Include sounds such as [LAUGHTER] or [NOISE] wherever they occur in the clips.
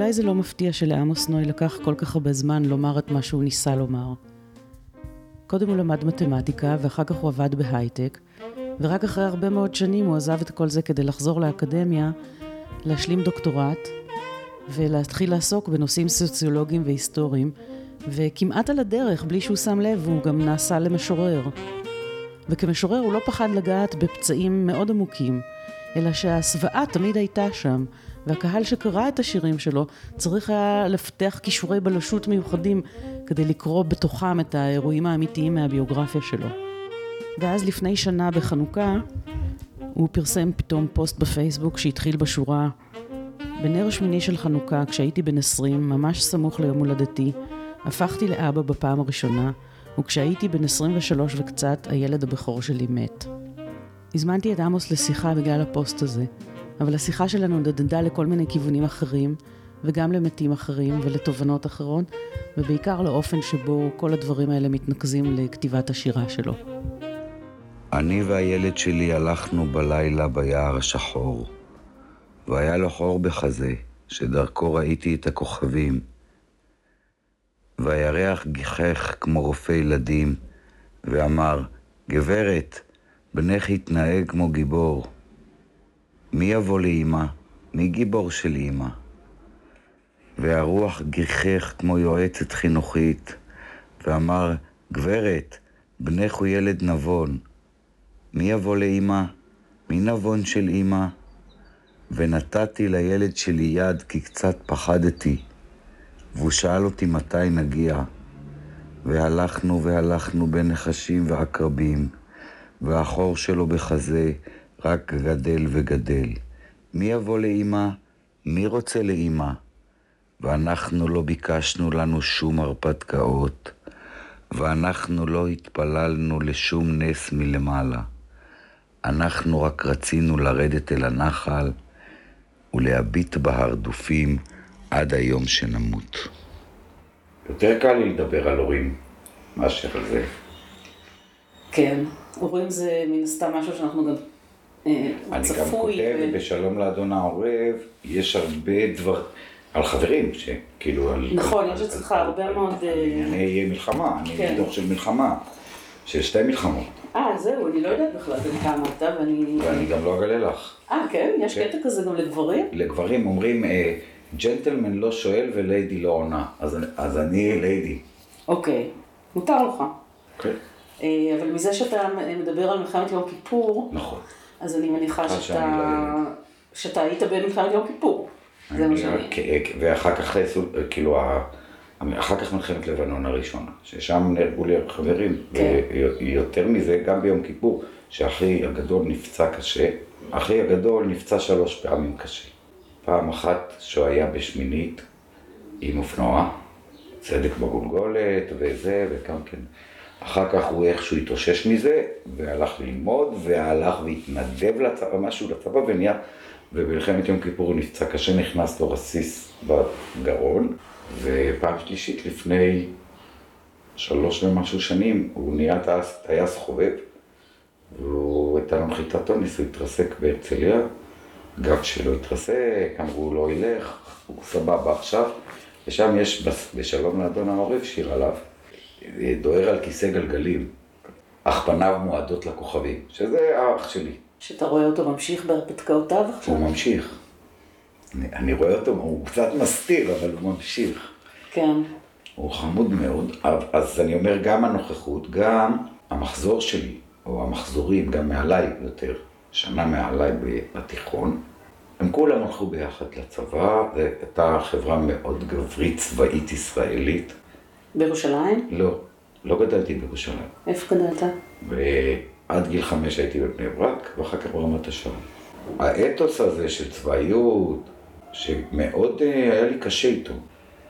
אולי זה לא מפתיע שלעמוס נוי לקח כל כך הרבה זמן לומר את מה שהוא ניסה לומר. קודם הוא למד מתמטיקה, ואחר כך הוא עבד בהייטק, ורק אחרי הרבה מאוד שנים הוא עזב את כל זה כדי לחזור לאקדמיה, להשלים דוקטורט, ולהתחיל לעסוק בנושאים סוציולוגיים והיסטוריים, וכמעט על הדרך, בלי שהוא שם לב, הוא גם נעשה למשורר. וכמשורר הוא לא פחד לגעת בפצעים מאוד עמוקים, אלא שההסוואה תמיד הייתה שם, והקהל שקרא את השירים שלו צריך היה לפתח כישורי בלשות מיוחדים כדי לקרוא בתוכם את האירועים האמיתיים מהביוגרפיה שלו. ואז לפני שנה בחנוכה הוא פרסם פתאום פוסט בפייסבוק שהתחיל בשורה בנר שמיני של חנוכה, כשהייתי בן עשרים, ממש סמוך ליום הולדתי, הפכתי לאבא בפעם הראשונה, וכשהייתי בן עשרים ושלוש וקצת, הילד הבכור שלי מת. הזמנתי את עמוס לשיחה בגלל הפוסט הזה, אבל השיחה שלנו נדדה לכל מיני כיוונים אחרים, וגם למתים אחרים ולתובנות אחרות, ובעיקר לאופן שבו כל הדברים האלה מתנקזים לכתיבת השירה שלו. אני והילד שלי הלכנו בלילה ביער השחור, והיה לו חור בחזה, שדרכו ראיתי את הכוכבים. והירח גיחך כמו רופא ילדים, ואמר, גברת, בנך יתנהג כמו גיבור. מי יבוא לאמא? מי גיבור של אמא? והרוח גיחך כמו יועצת חינוכית, ואמר, גברת, בנך הוא ילד נבון. מי יבוא לאמא? מי נבון של אמא? ונתתי לילד שלי יד כי קצת פחדתי, והוא שאל אותי מתי נגיע. והלכנו והלכנו בין נחשים ועקרבים, והחור שלו בחזה רק גדל וגדל. מי יבוא לאמא? מי רוצה לאמא? ואנחנו לא ביקשנו לנו שום הרפתקאות, ואנחנו לא התפללנו לשום נס מלמעלה. אנחנו רק רצינו לרדת אל הנחל ולהביט בהרדופים עד היום שנמות. יותר קל לי לדבר על הורים מאשר על זה. כן, הורים זה מן הסתם משהו שאנחנו גם אני גם כותב ו... בשלום לאדון העורב, יש הרבה דבר, על חברים, שכאילו על... נכון, יש אצלך הרבה מאוד... אה, ענייני מלחמה, אני כן. דוח של מלחמה, של שתי מלחמות. אה, זהו, אני לא יודעת בכלל בין כמה אתה, ואני... ואני גם לא אגלה לך. אה, כן? יש כן. קטע כזה גם לגברים? לגברים אומרים, אה, ג'נטלמן לא שואל וליידי לא עונה, אז, אז אני ליידי. אוקיי, מותר לך. כן. אה, אבל מזה שאתה מדבר על מלחמת יום כיפור, נכון. אז אני מניחה שאתה, לא שאתה היית במלחמת יום כיפור. זה מה שאני... ואחר כך, כאילו, אחר כך מלחמת לבנון הראשונה, ששם נהרגו לי חברים, כן. ויותר מזה, גם ביום כיפור, שאחי הגדול נפצע קשה, אחי הגדול נפצע שלוש פעמים קשה. פעם אחת שהוא היה בשמינית עם אופנוע, צדק בגולגולת וזה, וגם כן. אחר כך הוא איכשהו התאושש מזה, והלך ללמוד, והלך והתנדב לצבא, משהו לצבא, ונהיה, ובמלחמת יום כיפור הוא נפצע. קשה, נכנס לו רסיס בגרון, ופעם שלישית, לפני שלוש ומשהו שנים, הוא נהיה טייס חובב, והוא הייתה לו נחיתת אונס, הוא התרסק בהרצליה, גב שלו התרסק, אמרו לא ילך, הוא סבבה עכשיו, ושם יש בשלום לאדון העורב שיר עליו, דוהר על כיסא גלגלים, אך פניו מועדות לכוכבים, שזה האח שלי. שאתה רואה אותו ממשיך בהרפתקאותיו עכשיו? הוא ממשיך. אני, אני רואה אותו, הוא קצת מסתיר, אבל הוא ממשיך. כן. הוא חמוד מאוד, אז אני אומר, גם הנוכחות, גם המחזור שלי, או המחזורים, גם מעליי יותר, שנה מעליי בתיכון, הם כולם הלכו ביחד לצבא, זו הייתה חברה מאוד גברית צבאית ישראלית. בירושלים? לא, לא גדלתי בירושלים. איפה גדלת? ועד גיל חמש הייתי בבני ברק, ואחר כך ברמת השרון. האתוס הזה של צבאיות, שמאוד אה, היה לי קשה איתו.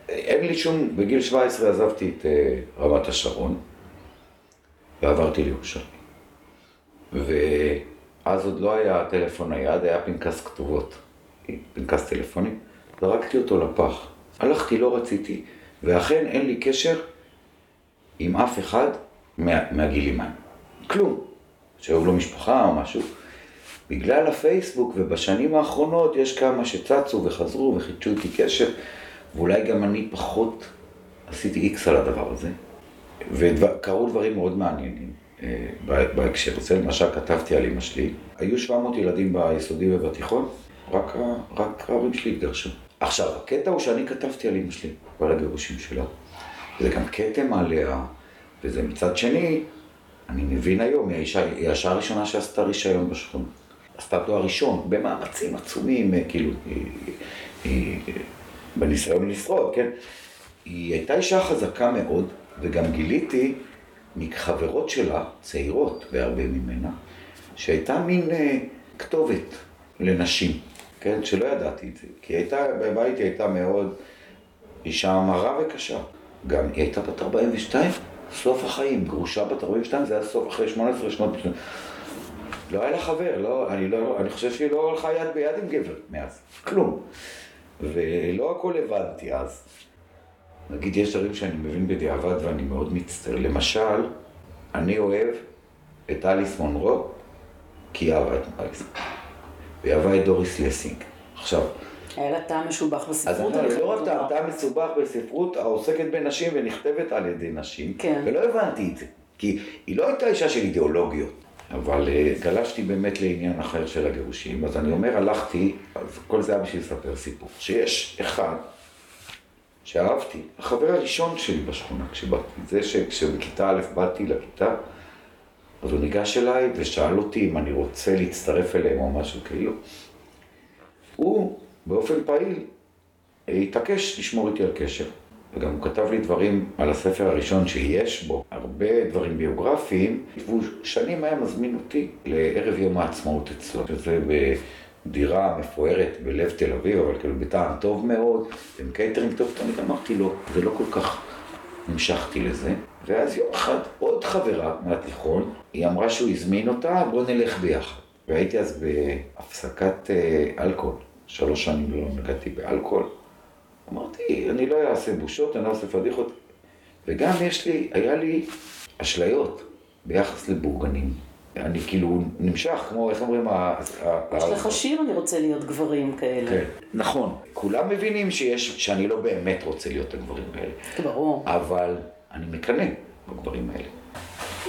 אין לי שום, בגיל 17 עזבתי את אה, רמת השרון, ועברתי לירושלים. ואז עוד לא היה טלפון נייד, היה פנקס כתובות, פנקס טלפוני, זרקתי אותו לפח. הלכתי, לא רציתי, ואכן אין לי קשר עם אף אחד מה, מהגילים האלה. כלום. שהיו לו משפחה או משהו. בגלל הפייסבוק ובשנים האחרונות יש כמה שצצו וחזרו וחידשו איתי קשר, ואולי גם אני פחות עשיתי איקס על הדבר הזה, וקרו דברים מאוד מעניינים אה, בהקשר הזה. למשל, כתבתי על אמא שלי, היו 700 ילדים ביסודי ובתיכון, רק ההורים שלי התגרשו. עכשיו, הקטע הוא שאני כתבתי על אמא שלי ועל הגירושים שלה. זה גם כתם עליה, וזה מצד שני, אני מבין היום, היא האישה, היא האישה הראשונה שעשתה רישיון בשכונה. עשתה תואר ראשון, במאמצים עצומים, אה, כאילו, היא, היא, בניסיון לשרוד, כן? היא הייתה אישה חזקה מאוד, וגם גיליתי מחברות שלה, צעירות בהרבה ממנה, שהייתה מין אה, כתובת לנשים, כן? שלא ידעתי את זה. כי הייתה, בבית היא הייתה מאוד אישה מרה וקשה. גם היא הייתה בת 42, סוף החיים, גרושה בת 42, זה היה סוף אחרי 18 שנות... לא היה לה חבר, לא, אני, לא, אני חושב שהיא לא הלכה יד ביד עם גבר מאז, כלום. ולא הכל הבנתי אז. נגיד, יש דברים שאני מבין בדיעבד ואני מאוד מצטער. למשל, אני אוהב את אליס מונרו, כי היא אהבה את אליס מונרו. אהבה את דוריס לסינג. עכשיו... היה לה טעם משובח בספרות. אז לא רק טעם, טעם מסובך בספרות העוסקת בנשים ונכתבת על ידי נשים. כן. ולא הבנתי את זה. כי היא לא הייתה אישה של אידיאולוגיות. אבל אה, גלשתי באמת לעניין אחר של הגירושים, אז אני אומר, הלכתי, אז כל זה היה בשביל לספר סיפור. שיש אחד שאהבתי, החבר הראשון שלי בשכונה, כשבאתי, זה שכשבכיתה א' באתי לכיתה, אז הוא ניגש אליי ושאל אותי אם אני רוצה להצטרף אליהם או משהו כאילו. הוא באופן פעיל התעקש לשמור איתי על קשר. וגם הוא כתב לי דברים על הספר הראשון שיש בו הרבה דברים ביוגרפיים, והוא שנים היה מזמין אותי לערב יום העצמאות אצלו, שזה בדירה מפוארת בלב תל אביב, אבל כאילו בטעם טוב מאוד, עם קייטרינג טוב, אני אמרתי לו, זה לא כל כך המשכתי לזה. ואז יום אחד עוד חברה מהתיכון, היא אמרה שהוא הזמין אותה, בוא נלך ביחד. והייתי אז בהפסקת אה, אלכוהול, שלוש שנים לא נגעתי באלכוהול. אמרתי, אני לא אעשה בושות, אני לא אעשה פדיחות. וגם יש לי, היה לי אשליות ביחס לבורגנים. אני כאילו נמשך, כמו, איך אומרים, יש לך שיר, אני רוצה להיות גברים כאלה. כן, נכון. כולם מבינים שיש, שאני לא באמת רוצה להיות הגברים האלה. ברור. אבל אני מקנא בגברים האלה.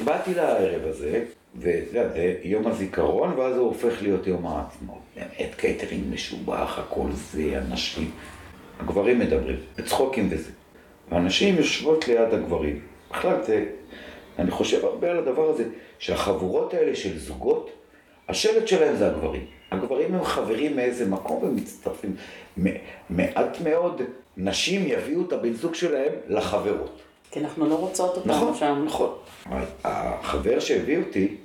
באתי לערב הזה, וזה זה יום הזיכרון, ואז הוא הופך להיות יום העצמאות. באמת קייטרינג משובח, הכל זה, אנשים. הגברים מדברים, בצחוקים וזה. והנשים יושבות ליד הגברים. בכלל זה, אני חושב הרבה על הדבר הזה, שהחבורות האלה של זוגות, השלט שלהם זה הגברים. הגברים הם חברים מאיזה מקום ומצטרפים. מעט מאוד נשים יביאו את הבן זוג שלהם לחברות. כי אנחנו לא רוצות אותם נכון, שם. נכון, נכון. החבר שהביא אותי,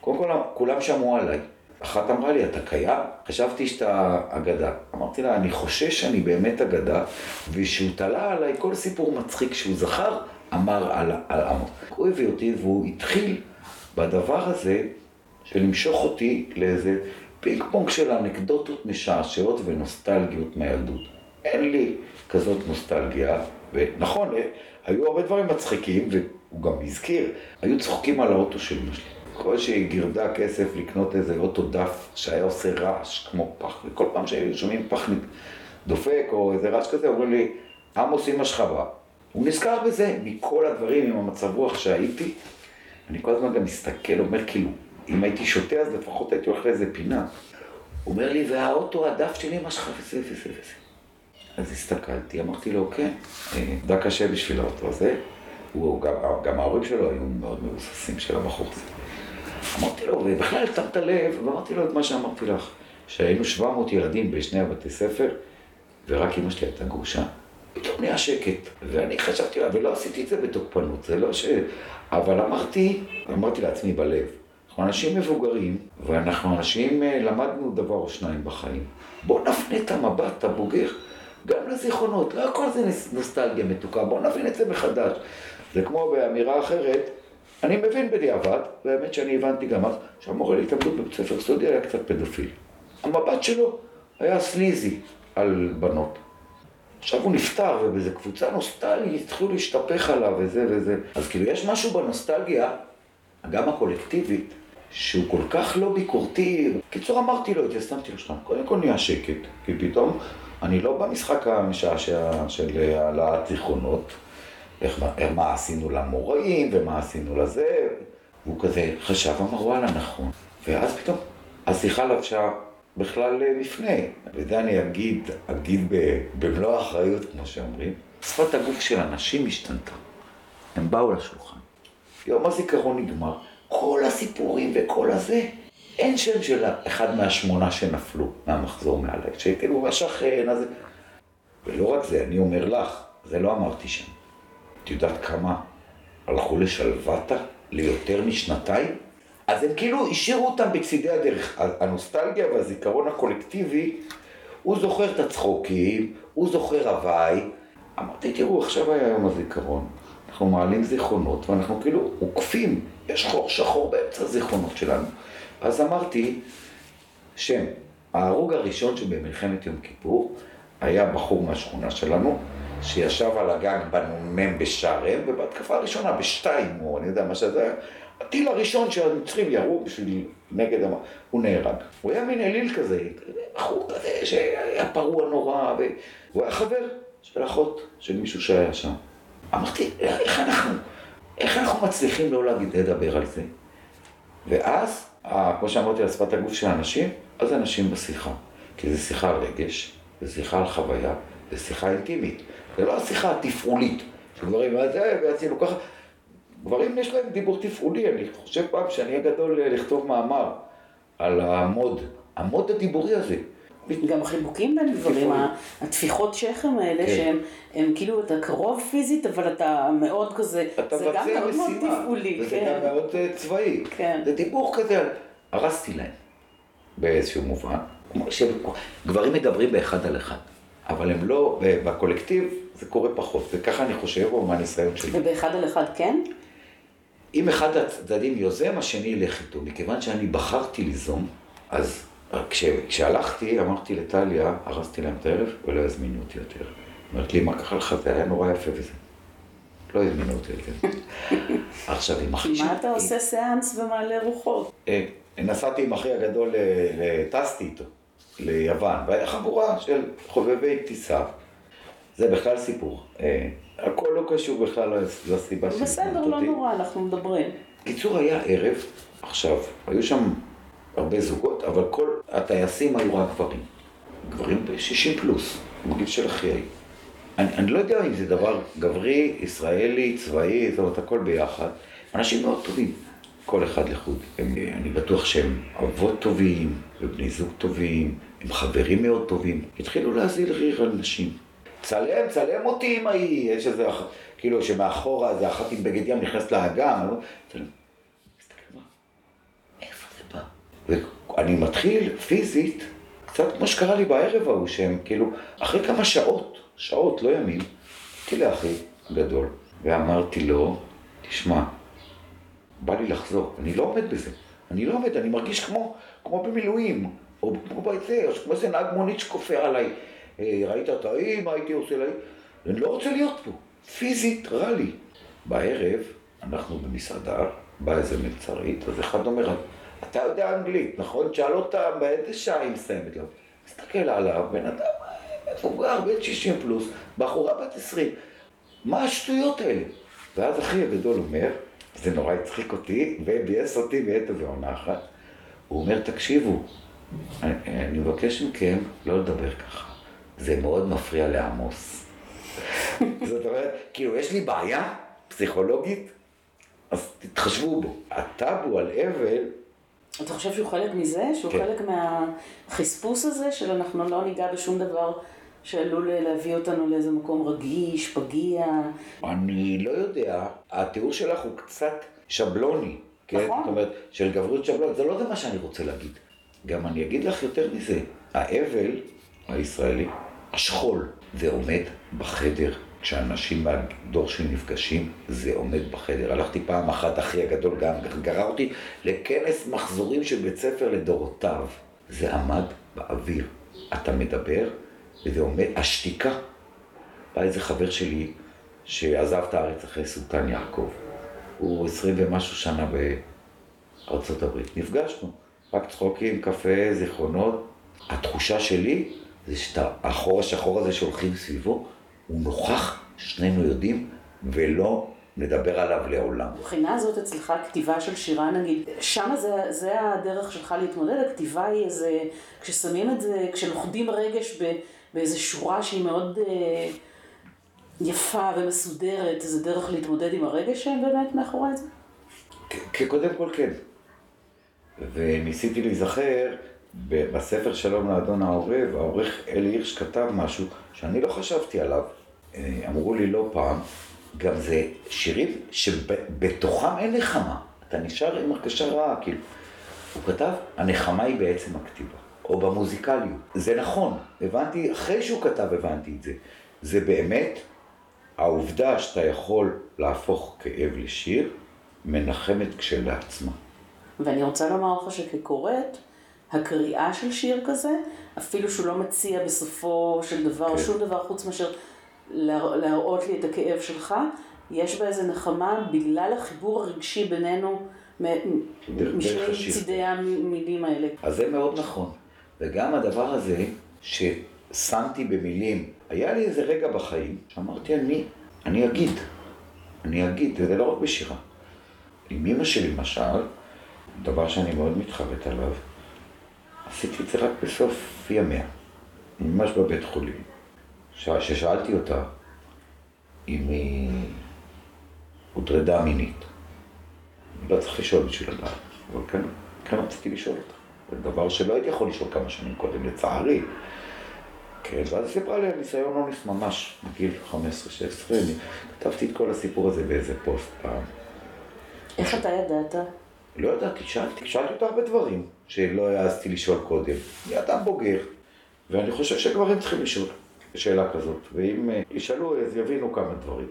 קודם כל כולם שמעו עליי. אחת אמרה לי, אתה קיים? חשבתי שאתה אגדה. אמרתי לה, אני חושש שאני באמת אגדה, ושהוא תלה עליי כל סיפור מצחיק שהוא זכר, אמר על, על עמו. הוא הביא אותי והוא התחיל בדבר הזה של למשוך אותי לאיזה פינג פונג של אנקדוטות משעשעות ונוסטלגיות מהילדות. אין לי כזאת נוסטלגיה, ונכון, היו הרבה דברים מצחיקים, והוא גם הזכיר, היו צוחקים על האוטו של אמא שלי. כל שהיא גירדה כסף לקנות איזה אוטו דף שהיה עושה רעש כמו פח, וכל פעם שהיו שומעים פח דופק או איזה רעש כזה, אומרים לי, עמוס אמא שלך בא. הוא נזכר בזה מכל הדברים, עם המצב רוח שהייתי. אני כל הזמן גם מסתכל, אומר כאילו, אם הייתי שותה אז לפחות הייתי הולך לאיזה פינה. הוא אומר לי, והאוטו הדף של אמא שלך וזה וזה וזה. אז הסתכלתי, אמרתי לו, כן, עבדה אה, קשה בשביל האוטו הזה. הוא, גם, גם ההורים שלו היו מאוד מבוססים של הבחור הזה. אמרתי לו, ובכלל שמת לב, ואמרתי לו את מה שאמרתי לך, שהיינו 700 ילדים בשני הבתי ספר, ורק אמא שלי הייתה גרושה. פתאום נהיה שקט, ואני חשבתי, ולא עשיתי את זה בתוקפנות, זה לא ש... אבל אמרתי, אמרתי לעצמי בלב, אנחנו אנשים מבוגרים, ואנחנו אנשים, אה, למדנו דבר או שניים בחיים. בואו נפנה את המבט הבוגר גם לזיכרונות, לא הכל זה נוסטלגיה מתוקה, בואו נבין את זה מחדש. זה כמו באמירה אחרת, אני מבין בדיעבד, והאמת שאני הבנתי גם אז, שהמורה להתאבדות בבית ספר סודי היה קצת פדופיל. המבט שלו היה סליזי על בנות. עכשיו הוא נפטר, ובאיזה קבוצה נוסטלגית התחילו להשתפך עליו וזה וזה. אז כאילו יש משהו בנוסטלגיה, גם הקולקטיבית, שהוא כל כך לא ביקורתי. קיצור, אמרתי לו, התייסמתי לו שם, קודם כל נהיה שקט, כי פתאום אני לא במשחק המשעשע של העלאת זיכרונות, איך, מה עשינו למוראים ומה עשינו לזה, והוא כזה חשב, אמר וואלה נכון, ואז פתאום השיחה לבשה בכלל מפנה, וזה אני אגיד, אגיד במלוא האחריות, כמו שאומרים, שפת הגוף של אנשים השתנתה, הם באו לשולחן, יום הזיכרון נגמר, כל הסיפורים וכל הזה, אין שם של אחד מהשמונה שנפלו מהמחזור מעליי, שכאילו השכן, אז... ולא רק זה, אני אומר לך, זה לא אמרתי שם. את יודעת כמה הלכו לשלוותה ליותר משנתיים? אז הם כאילו השאירו אותם בצידי הדרך. הנוסטלגיה והזיכרון הקולקטיבי, הוא זוכר את הצחוקים, הוא זוכר הוואי. אמרתי, תראו, עכשיו היה יום הזיכרון, אנחנו מעלים זיכרונות ואנחנו כאילו עוקפים, יש חור שחור באמצע הזיכרונות שלנו. אז אמרתי, שם, ההרוג הראשון שבמלחמת יום כיפור היה בחור מהשכונה שלנו, שישב על הגג בנ"מ בשארם, ובהתקפה הראשונה, בשתיים, או אני יודע מה שזה היה, הטיל הראשון שהמצרים ירו בשביל נגד, המ... הוא נהרג. הוא היה מין אליל כזה, בחור כזה שהיה פרוע נורא, והוא היה חבר של אחות של מישהו שהיה שם. אמרתי, איך אנחנו, איך אנחנו מצליחים לא להגיד, לדבר על זה? ואז, כמו שאמרתי על שפת הגוף של אנשים, אז אנשים בשיחה. כי זו שיחה על רגש, זו שיחה על חוויה, זו שיחה אינטימית. זה לא השיחה התפעולית. שגברים, מה זה, ועשינו ככה. גברים יש להם דיבור תפעולי, אני חושב פעם שאני אהיה גדול אה, לכתוב מאמר על המוד, המוד הדיבורי הזה. גם החיבוקים בין גברים, הטפיחות שכם האלה, כן. שהם הם כאילו, אתה קרוב פיזית, אבל אתה מאוד כזה, אתה זה גם מאוד מאוד תפעולי. וזה כן. גם מאוד uh, צבאי. כן. זה דיבור כזה, הרסתי להם באיזשהו מובן. גברים מדברים באחד על אחד, אבל הם לא, בקולקטיב זה קורה פחות, וככה אני חושב, או מהניסיון שלי. ובאחד על אחד כן? אם אחד הצדדים יוזם, השני ילך איתו. מכיוון שאני בחרתי ליזום, אז כש, כשהלכתי, אמרתי לטליה, הרסתי להם את הערב, ולא הזמינו אותי יותר. אומרת לי, מה ככה לך? זה היה נורא יפה וזה. לא הזמינו אותי יותר. [LAUGHS] עכשיו, אחי שלי... מה אתה עושה סיאנס ומעלה רוחות? אה, נסעתי עם אחי הגדול, טסתי איתו ליוון, והיה חבורה של חובבי טיסה. זה בכלל סיפור. אה, הכל לא קשור בכלל לסיבה של... בסדר, לא נורא, אנחנו מדברים. קיצור, היה ערב, עכשיו, היו שם הרבה זוגות, אבל כל הטייסים היו רק גברים. גברים ב-60 פלוס, בגיל של אחי. אני, אני לא יודע אם זה דבר גברי, ישראלי, צבאי, זאת אומרת, הכל ביחד. אנשים מאוד טובים, כל אחד לחוד. הם, אני בטוח שהם אבות טובים, ובני זוג טובים, הם חברים מאוד טובים. התחילו להזיל ריר על נשים. צלם, צלם אותי עם ההיא, יש איזה, כאילו שמאחורה זה אחת עם בגד ים נכנסת לאגם, צלם. איפה זה בא? ואני מתחיל פיזית, קצת כמו שקרה לי בערב ההוא, שהם כאילו, אחרי כמה שעות, שעות, לא ימים, הייתי לאחי גדול, ואמרתי לו, תשמע, בא לי לחזור, אני לא עומד בזה, אני לא עומד, אני מרגיש כמו, כמו במילואים, או כמו בזה, או כמו איזה נהג מונית שכופר עליי. אה, ראית את ההיא, מה הייתי עושה לה? אני לא רוצה להיות פה. פיזית רע לי. בערב, אנחנו במסעדה, באה איזה מלצרית, אז אחד אומר, אתה יודע אנגלית, נכון? שאל אותה באיזה שעה היא מסיימת לו. מסתכל עליו, בן אדם מבוגר, בן 60 פלוס, בחורה בת 20. מה השטויות האלה? ואז אחי הגדול אומר, זה נורא הצחיק אותי, וביאס אותי בעת ובעונה אחת. הוא אומר, תקשיבו, אני, אני מבקש מכם לא לדבר ככה. זה מאוד מפריע לעמוס. [LAUGHS] זאת אומרת, כאילו, יש לי בעיה פסיכולוגית, אז תתחשבו בו. הטאבו על אבל... אתה חושב שהוא חלק מזה? שהוא כן. חלק מהחספוס הזה, של אנחנו לא ניגע בשום דבר שעלול להביא אותנו לאיזה מקום רגיש, פגיע? אני לא יודע. התיאור שלך הוא קצת שבלוני. כן? נכון. זאת אומרת, של גברות שבלונית. זה לא זה מה שאני רוצה להגיד. גם אני אגיד לך יותר מזה. האבל הישראלי, השכול, זה עומד בחדר. כשאנשים מהדור שלי נפגשים, זה עומד בחדר. הלכתי פעם אחת, אחי הגדול גם גרר אותי לכנס מחזורים של בית ספר לדורותיו. זה עמד באוויר. אתה מדבר, וזה עומד, השתיקה. בא איזה חבר שלי שעזב את הארץ אחרי סולטן יעקב. הוא עשרים ומשהו שנה ארה"ב. נפגשנו, רק צחוקים, קפה, זיכרונות. התחושה שלי זה שהחור השחור הזה שהולכים סביבו, הוא נוכח, שנינו יודעים, ולא נדבר עליו לעולם. מבחינה הזאת אצלך כתיבה של שירה נגיד, שם זה, זה הדרך שלך להתמודד, הכתיבה היא איזה, כששמים את זה, כשלוכדים רגש ב, באיזה שורה שהיא מאוד אה, יפה ומסודרת, זה דרך להתמודד עם הרגש שהם באמת מאחורי זה? קודם כל כן. וניסיתי להיזכר, בספר שלום לאדון העורב, העורך אלי הירש כתב משהו שאני לא חשבתי עליו. אה, אמרו לי לא פעם, גם זה שירים שבתוכם אין נחמה. אתה נשאר עם הרגשה רעה, כאילו. הוא כתב, הנחמה היא בעצם הכתיבה, או במוזיקליות. זה נכון, הבנתי, אחרי שהוא כתב הבנתי את זה. זה באמת העובדה שאתה יכול להפוך כאב לשיר, מנחמת כשלעצמה. ואני רוצה לומר לך שכקוראת, הקריאה של שיר כזה, אפילו שהוא לא מציע בסופו של דבר כן. שום דבר חוץ מאשר להראות לי את הכאב שלך, יש בה איזה נחמה בגלל החיבור הרגשי בינינו משני צידי המילים האלה. אז זה מאוד נכון. וגם הדבר הזה ששמתי במילים, היה לי איזה רגע בחיים שאמרתי אני, אני אגיד, אני אגיד, וזה לא רק בשירה. עם אמא שלי למשל, דבר שאני מאוד מתחרט עליו, עשיתי את זה רק בסוף ימיה, ממש בבית חולים. ששאלתי אותה אם היא הוטרדה מינית. לא צריך לשאול בשביל לדעת, אבל כן, כן רציתי לשאול אותה. זה דבר שלא הייתי יכול לשאול כמה שנים קודם, לצערי. כן, ואז היא סיפרה לי על ניסיון אונס ממש, בגיל 15-16, אני כתבתי את כל הסיפור הזה באיזה פוסט פעם. איך אתה ידעת? לא ידעתי, שאלתי, שאלתי אותה הרבה דברים שלא העזתי לשאול קודם. אני אדם בוגר, ואני חושב שגברים צריכים לשאול. שאלה כזאת, ואם אה, ישאלו אז יבינו כמה דברים.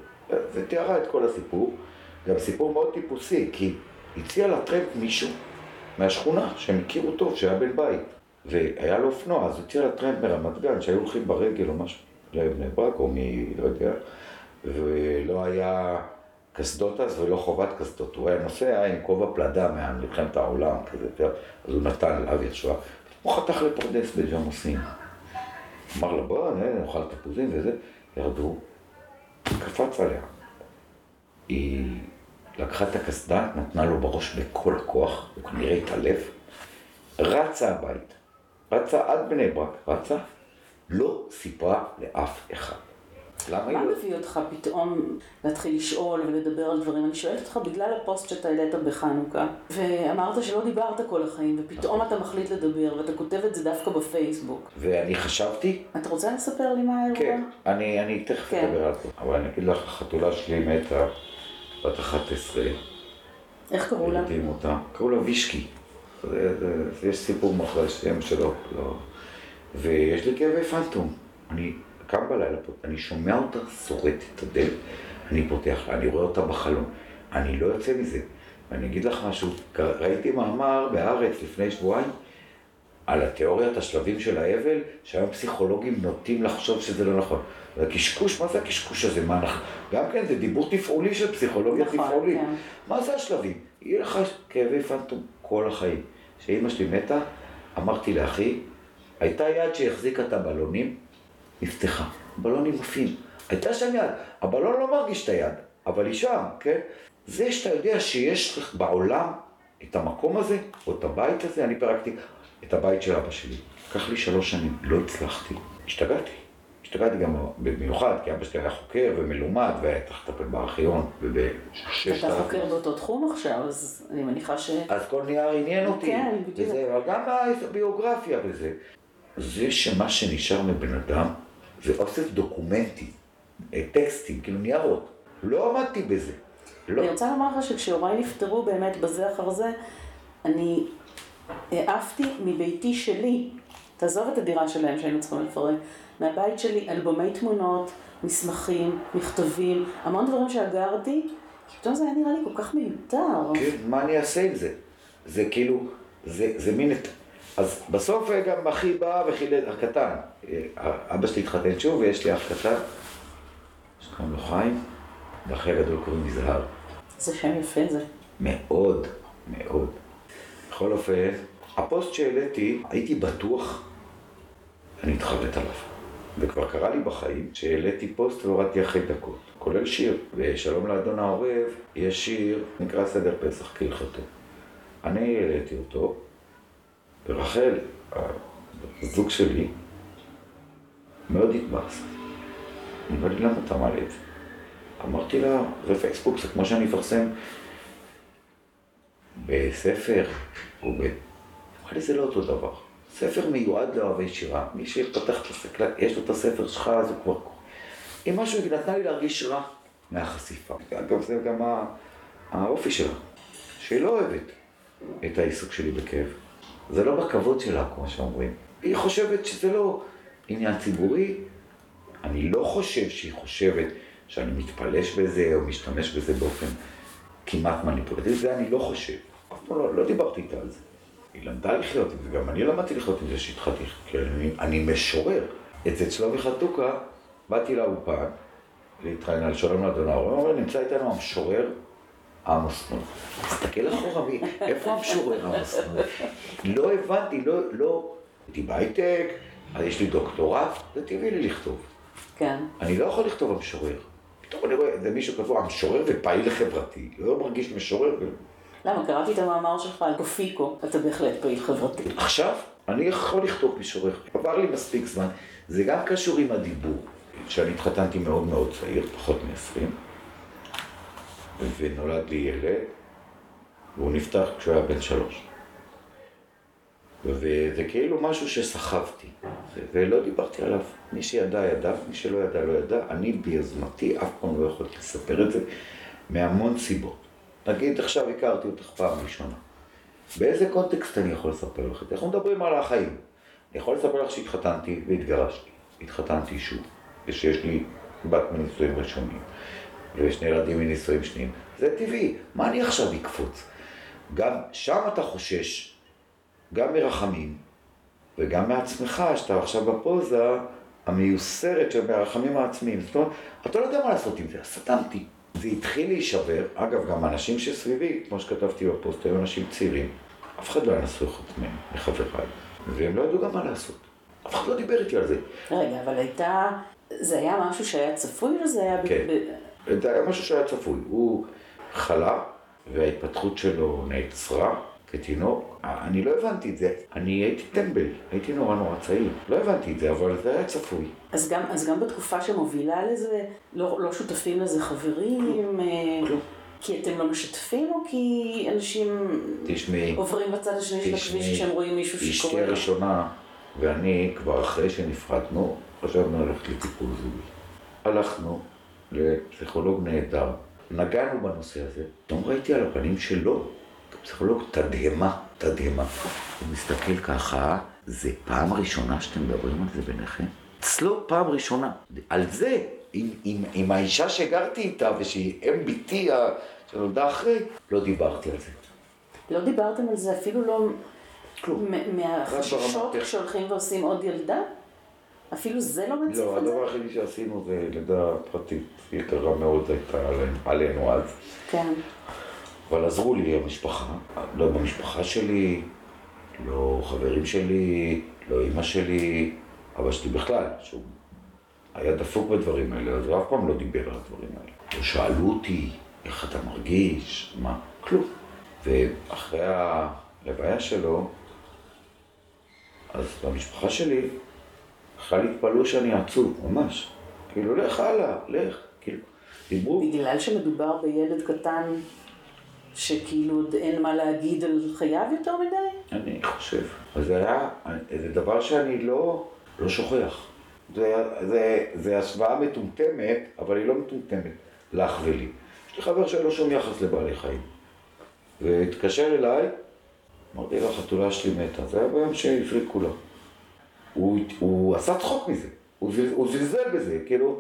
ותיארה את כל הסיפור, גם סיפור מאוד טיפוסי, כי הציע לה טרמפ מישהו מהשכונה שהם הכירו טוב, שהיה בן בית. והיה לו אופנוע, אז הציע לה טרמפ מרמת גן, שהיו הולכים ברגל או משהו, לבני ברק או מי, לא יודע, ולא היה קסדות אז ולא חובת קסדות. הוא היה נוסע עם כובע פלדה ממלחמת העולם, כזה, אז הוא נתן לאבי השואה. הוא חתך לפרדס בג'מוסין. אמר לה, בוא, נאכל תפוזים וזה, ירדו, קפץ עליה. היא לקחה את הקסדה, נתנה לו בראש בכל הכוח, הוא כנראה התעלף, רצה הבית, רצה עד בני ברק, רצה, לא סיפרה לאף אחד. למה מה לא- מביא אותך פתאום להתחיל לשאול ולדבר על דברים? אני שואלת אותך בגלל הפוסט שאתה העלית בחנוכה, ואמרת שלא דיברת כל החיים, ופתאום אתה מחליט לדבר, ואתה כותב את זה דווקא בפייסבוק. ואני חשבתי... אתה רוצה לספר לי מה האירוע? כן, אני, אני תכף כן. אדבר על זה, אבל אני אגיד לך, החתולה שלי מתה, בת 11. איך קראו לה? קראו לה וישקי. יש סיפור מאחורי השם שלו, לא. ויש לי כאבי פנטום. אני קם בלילה, אני שומע אותה שורטת את הדלת, אני פותח, אני רואה אותה בחלון, אני לא יוצא מזה. ואני אגיד לך משהו, ראיתי מאמר בהארץ לפני שבועיים על התיאוריית השלבים של האבל, שהיום פסיכולוגים נוטים לחשוב שזה לא נכון. והקשקוש, מה זה הקשקוש הזה? מה אנחנו... גם כן, זה דיבור תפעולי של פסיכולוגיה נכון, תפעולית. כן. מה זה השלבים? יהיה לך כאבי פנטום כל החיים. כשאימא שלי מתה, אמרתי לאחי, הייתה יד שהחזיקה את הבלונים, נפתחה. בלונים עפים. הייתה שם יד. הבלון לא מרגיש את היד, אבל היא שם, כן? זה שאתה יודע שיש בעולם את המקום הזה, או את הבית הזה, אני פירקתי את הבית של אבא שלי. לקח לי שלוש שנים, לא הצלחתי. השתגעתי. השתגעתי גם במיוחד, כי אבא שלי היה חוקר ומלומד, והיה צריך לטפל בארכיון, ובששת אתה חוקר באותו תחום עכשיו, אז אני מניחה ש... אז כל נייר עניין אותי. כן, בדיוק. וזה, אבל גם הביוגרפיה וזה. זה שמה שנשאר מבן אדם זה אוסף דוקומנטי, אה, טקסטים, כאילו ניירות. לא עמדתי בזה. לא. אני רוצה לומר לך שכשהוריי נפטרו באמת בזה אחר זה, אני העפתי מביתי שלי, תעזוב את הדירה שלהם שהיינו צריכים לפרק, מהבית שלי אלבומי תמונות, מסמכים, מכתבים, המון דברים שאגרתי, כי פתאום זה היה נראה לי כל כך מיותר. כן, מה אני אעשה עם זה? זה כאילו, זה, זה מין אז בסוף גם אחי בא וחילל, הקטן, אבא שלי התחתן שוב ויש לי אח קטן, שקוראים לו חיים, ואחי הגדול קוראים לי זהר. זה שם יפה זה. מאוד, מאוד. בכל אופן, הפוסט שהעליתי, הייתי בטוח, אני אתחרט עליו. וכבר קרה לי בחיים שהעליתי פוסט והורדתי אחרי דקות, כולל שיר. ושלום לאדון העורב, יש שיר, נקרא סדר פסח כהלכתו. אני העליתי אותו, ורחל, הזוג שלי, מאוד התבאס. אמרה לי, למה אתה מעלה את זה? אמרתי לה, זה פייסבוק, זה כמו שאני אפרסם בספר, או ב... אמרה לי, זה לא אותו דבר. ספר מיועד לאוהבי שירה, מי שפתח את הספר, יש לו את הספר שלך, אז הוא כבר... אם משהו, היא נתנה לי להרגיש רע מהחשיפה. אגב, זה גם האופי שלה, שהיא לא אוהבת את העיסוק שלי בכאב. זה לא בכבוד שלה, כמו שאומרים. היא חושבת שזה לא עניין ציבורי. אני לא חושב שהיא חושבת שאני מתפלש בזה או משתמש בזה באופן כמעט מניפולטיבי, זה אני לא חושב. אף פעם לא, לא דיברתי איתה על זה. היא למדה לחיות עם זה, גם אני למדתי לחיות עם זה שהתחלתי, כי אני, אני משורר. אצל שלומי חתוקה, באתי לאולפן, להתראיין על שלום הוא אומר, נמצא איתנו המשורר עמוס נוי. תסתכל אחורה, איפה המשורר עמוס נוי? לא הבנתי, לא, לא, הייתי בהייטק, אז יש לי דוקטורט, זה טבעי לי לכתוב. כן. אני לא יכול לכתוב המשורר. פתאום אני רואה איזה מישהו כתוב המשורר ופעיל חברתי, לא מרגיש משורר. למה? קראתי את המאמר שלך על גופיקו, אתה בהחלט פעיל חברתי. עכשיו, אני יכול לכתוב משורר. עבר לי מספיק זמן. זה גם קשור עם הדיבור. כשאני התחתנתי מאוד מאוד צעיר, פחות מ-20, ונולד לי ילד, והוא נפתח כשהוא היה בן שלוש. וזה כאילו משהו שסחבתי, ולא דיברתי עליו. מי שידע ידע, מי שלא ידע לא ידע. אני ביוזמתי אף פעם לא יכולתי לספר את זה, מהמון סיבות. נגיד עכשיו הכרתי אותך פעם ראשונה. באיזה קונטקסט אני יכול לספר לך את זה? אנחנו מדברים על החיים. אני יכול לספר לך שהתחתנתי והתגרשתי. התחתנתי שוב, ושיש לי בת מנישואים ראשונים, ושני ילדים מנישואים שניים. זה טבעי, מה אני עכשיו אקפוץ? גם שם אתה חושש, גם מרחמים, וגם מעצמך, שאתה עכשיו בפוזה המיוסרת של הרחמים העצמיים. זאת אומרת, אתה לא יודע מה לעשות עם זה, סתמתי. זה התחיל להישבר, אגב, גם אנשים שסביבי, כמו שכתבתי בפוסט, היו אנשים צעירים, אף אחד לא היה נשוי חוץ מהם, מחבריי, והם לא ידעו גם מה לעשות. אף אחד לא דיבר איתי על זה. רגע, אבל הייתה, זה היה משהו שהיה צפוי או זה היה... כן, ב... זה היה משהו שהיה צפוי. הוא חלה, וההתפתחות שלו נעצרה. כתינוק, אני לא הבנתי את זה. אני הייתי טמבל, הייתי נורא נורא צעיר. לא הבנתי את זה, אבל זה היה צפוי. אז גם, אז גם בתקופה שמובילה לזה, לא, לא שותפים לזה חברים? כלום. אה, כלום. כי אתם לא משתפים, או כי אנשים תשמעי, עוברים בצד השני של הכביש כשהם רואים מישהו שקורה? אשתי הראשונה ואני, כבר אחרי שנפרדנו, חשבנו ללכת לטיפול זוגי. הלכנו לפסיכולוג נהדר, נגענו בנושא הזה, פתאום ראיתי על הפנים שלו פסיכולוג תדהמה, תדהמה. הוא מסתכל ככה, זה פעם ראשונה שאתם מדברים על זה ביניכם? אצלו פעם ראשונה. על זה, עם, עם, עם האישה שגרתי איתה ושהיא אם ביתי שנולדה אחרי, לא דיברתי על זה. לא דיברתם על זה אפילו לא... כלום. מהחששות כשהולכים ועושים עוד ילדה? אפילו זה לא מציף לא, את זה? לא, הדבר היחידי שעשינו זה לידה פרטית יקרה מאוד הייתה עלינו אז. כן. אבל עזרו לי המשפחה, לא במשפחה שלי, לא חברים שלי, לא אימא שלי, אבא שלי בכלל, שהוא היה דפוק בדברים האלה, אז הוא אף פעם לא דיבר על הדברים האלה. לא שאלו אותי, איך אתה מרגיש, מה, כלום. ואחרי הלוויה שלו, אז במשפחה שלי, בכלל התפלאו שאני עצוב, ממש. כאילו, לך הלאה, לך, כאילו, דיברו. בגלל שמדובר בילד קטן שכאילו עוד אין מה להגיד על חייו יותר מדי? אני חושב. זה היה, זה דבר שאני לא, לא שוכח. זה, זה, זה השוואה מטומטמת, אבל היא לא מטומטמת, לך ולי. יש לי חבר שאין לו שום יחס לבעלי חיים. והתקשר אליי, אמרתי לו, החתולה שלי מתה. זה היה ביום שהפריקו לה. הוא, הוא עשה צחוק מזה, הוא, זלזל בזה, כאילו,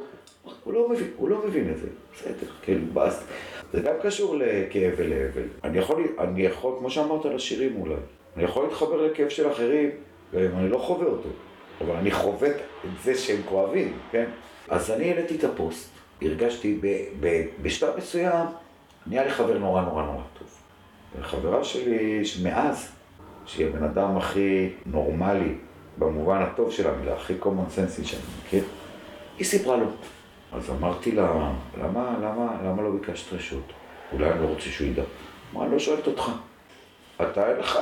הוא לא מבין, הוא לא מבין את זה. בסדר, כאילו, באס. זה גם קשור לכאב ולאבל. אני יכול, אני יכול, כמו שאמרת על השירים אולי, אני יכול להתחבר לכאב של אחרים, גם אני לא חווה אותו, אבל אני חווה את זה שהם כואבים, כן? אז אני העליתי את הפוסט, הרגשתי ב, ב, בשלב מסוים, נהיה לי חבר נורא נורא נורא טוב. וחברה שלי, שמאז, שהיא הבן אדם הכי נורמלי, במובן הטוב של המילה, הכי common sense שאני מכיר, היא סיפרה לו. אז אמרתי לה, למה, למה, למה לא ביקשת רשות? אולי אני לא רוצה שהוא ידע. אמרה, אני לא שואלת אותך. אתה אין לך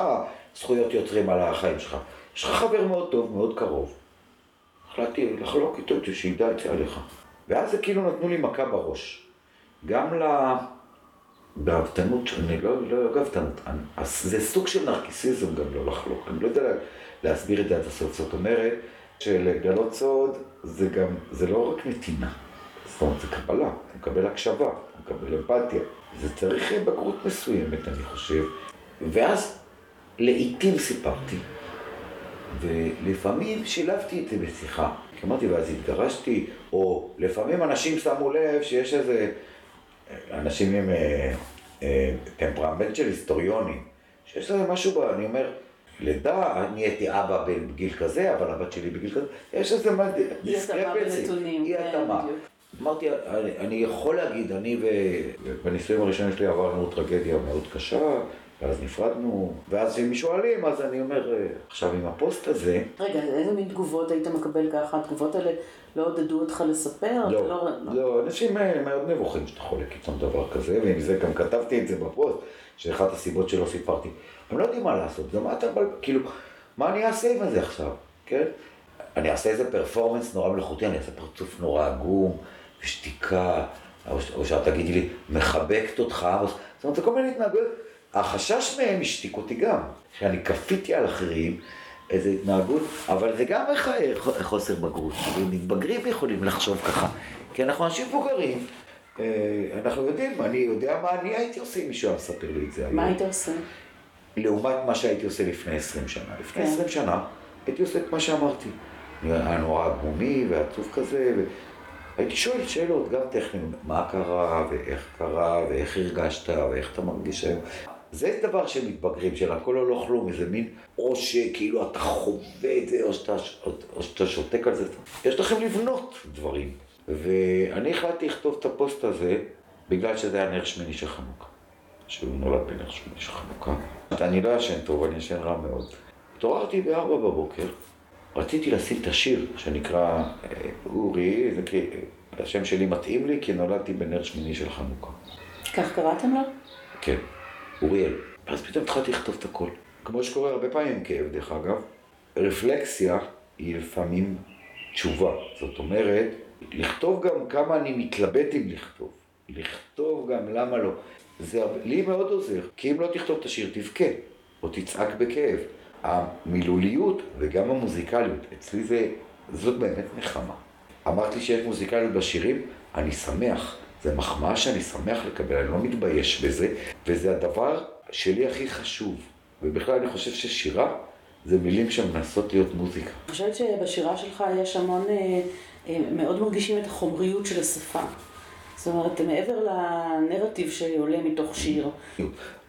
זכויות יוצרים על החיים שלך. יש לך חבר מאוד טוב, מאוד קרוב. החלטתי לחלוק איתו, שידע את זה עליך. ואז זה כאילו נתנו לי מכה בראש. גם ל... גאוותנות, אני לא, לא גאוותנות, זה סוג של נרקיסיזם גם לא לחלוק, אני לא יודע להסביר את זה עד הסוף, זאת אומרת שלגלות סוד זה גם, זה לא רק נתינה, זאת אומרת זה קבלה, אתה מקבל הקשבה, אתה מקבל אמפתיה, זה צריך בגרות מסוימת אני חושב, ואז לעיתים סיפרתי, ולפעמים שילבתי את זה בשיחה, אמרתי ואז התגרשתי, או לפעמים אנשים שמו לב שיש איזה אנשים עם אה, אה, טמפרמנט של היסטוריונים, שיש לזה משהו, אני אומר, לידה, אני הייתי אבא בגיל כזה, אבל הבת שלי בגיל כזה, יש איזה discrepancy, אי, כן, התאמה. אמרתי, אני, אני יכול להגיד, אני ובנישואים הראשונים שלי עברנו טרגדיה מאוד קשה, ואז נפרדנו, ואז כשהם שואלים, אז אני אומר, אה, עכשיו עם הפוסט הזה... רגע, איזה מין תגובות היית מקבל ככה? התגובות האלה לא עודדו אותך לספר? לא, לא, לא, לא, אנשים מאוד נבוכים שאתה חולק איתם דבר כזה, ועם זה גם כתבתי את זה בפוסט, שאחת הסיבות שלא סיפרתי. הם לא יודעים מה לעשות, זה מה אתה, כאילו, מה אני אעשה עם זה עכשיו, כן? אני אעשה איזה פרפורמנס נורא מלאכותי, אני אעשה פרצוף נורא עגום, ושתיקה, או, או שאת תגידי לי, מחבקת אותך, זאת אומרת, זה כל מיני התנהגויות. החשש מהם השתיק אותי גם, שאני כפיתי על אחרים איזו התנהגות, אבל זה גם חוסר בגרות, מתבגרים יכולים לחשוב ככה, כי אנחנו אנשים מבוגרים, אה, אנחנו יודעים, אני יודע מה אני הייתי עושה אם מישהו היה מספר לי את זה היום. מה היית עושה? לעומת מה שהייתי עושה לפני 20 שנה. לפני כן. 20 שנה הייתי עושה את מה שאמרתי. היה נורא עגומי ועצוב כזה, והייתי שואל שאלות, גם טכניות, מה קרה, ואיך קרה, ואיך הרגשת, ואיך אתה מרגיש היום. זה דבר של מתבגרים, של הכל או לא כלום, איזה מין, או שכאילו אתה חווה את זה, או שאתה, או שאתה שותק על זה. יש לכם לבנות דברים. ואני החלטתי לכתוב את הפוסט הזה, בגלל שזה היה נר שמיני של חנוכה. שהוא נולד בנר שמיני של חנוכה. אני לא ישן טוב, אני ישן רע מאוד. התעוררתי בארבע בבוקר, רציתי לשים את השיר שנקרא אה, אורי, זה כי השם שלי מתאים לי, כי נולדתי בנר שמיני של חנוכה. כך קראתם לו? כן. אוריאל. ואז פתאום התחלתי לכתוב את הכל. כמו שקורה הרבה פעמים עם כאב, דרך אגב, רפלקסיה היא לפעמים תשובה. זאת אומרת, לכתוב גם כמה אני מתלבט אם לכתוב. לכתוב גם למה לא. זה לי מאוד עוזר, כי אם לא תכתוב את השיר תבכה, או תצעק בכאב. המילוליות וגם המוזיקליות, אצלי זה, זאת באמת נחמה. אמרת לי שיש מוזיקליות בשירים, אני שמח. זה מחמאה שאני שמח לקבל, אני לא מתבייש בזה, וזה הדבר שלי הכי חשוב. ובכלל אני חושב ששירה זה מילים שמנסות להיות מוזיקה. אני חושבת שבשירה שלך יש המון, אה, אה, מאוד מרגישים את החומריות של השפה. זאת אומרת, מעבר לנרטיב שעולה מתוך שיר.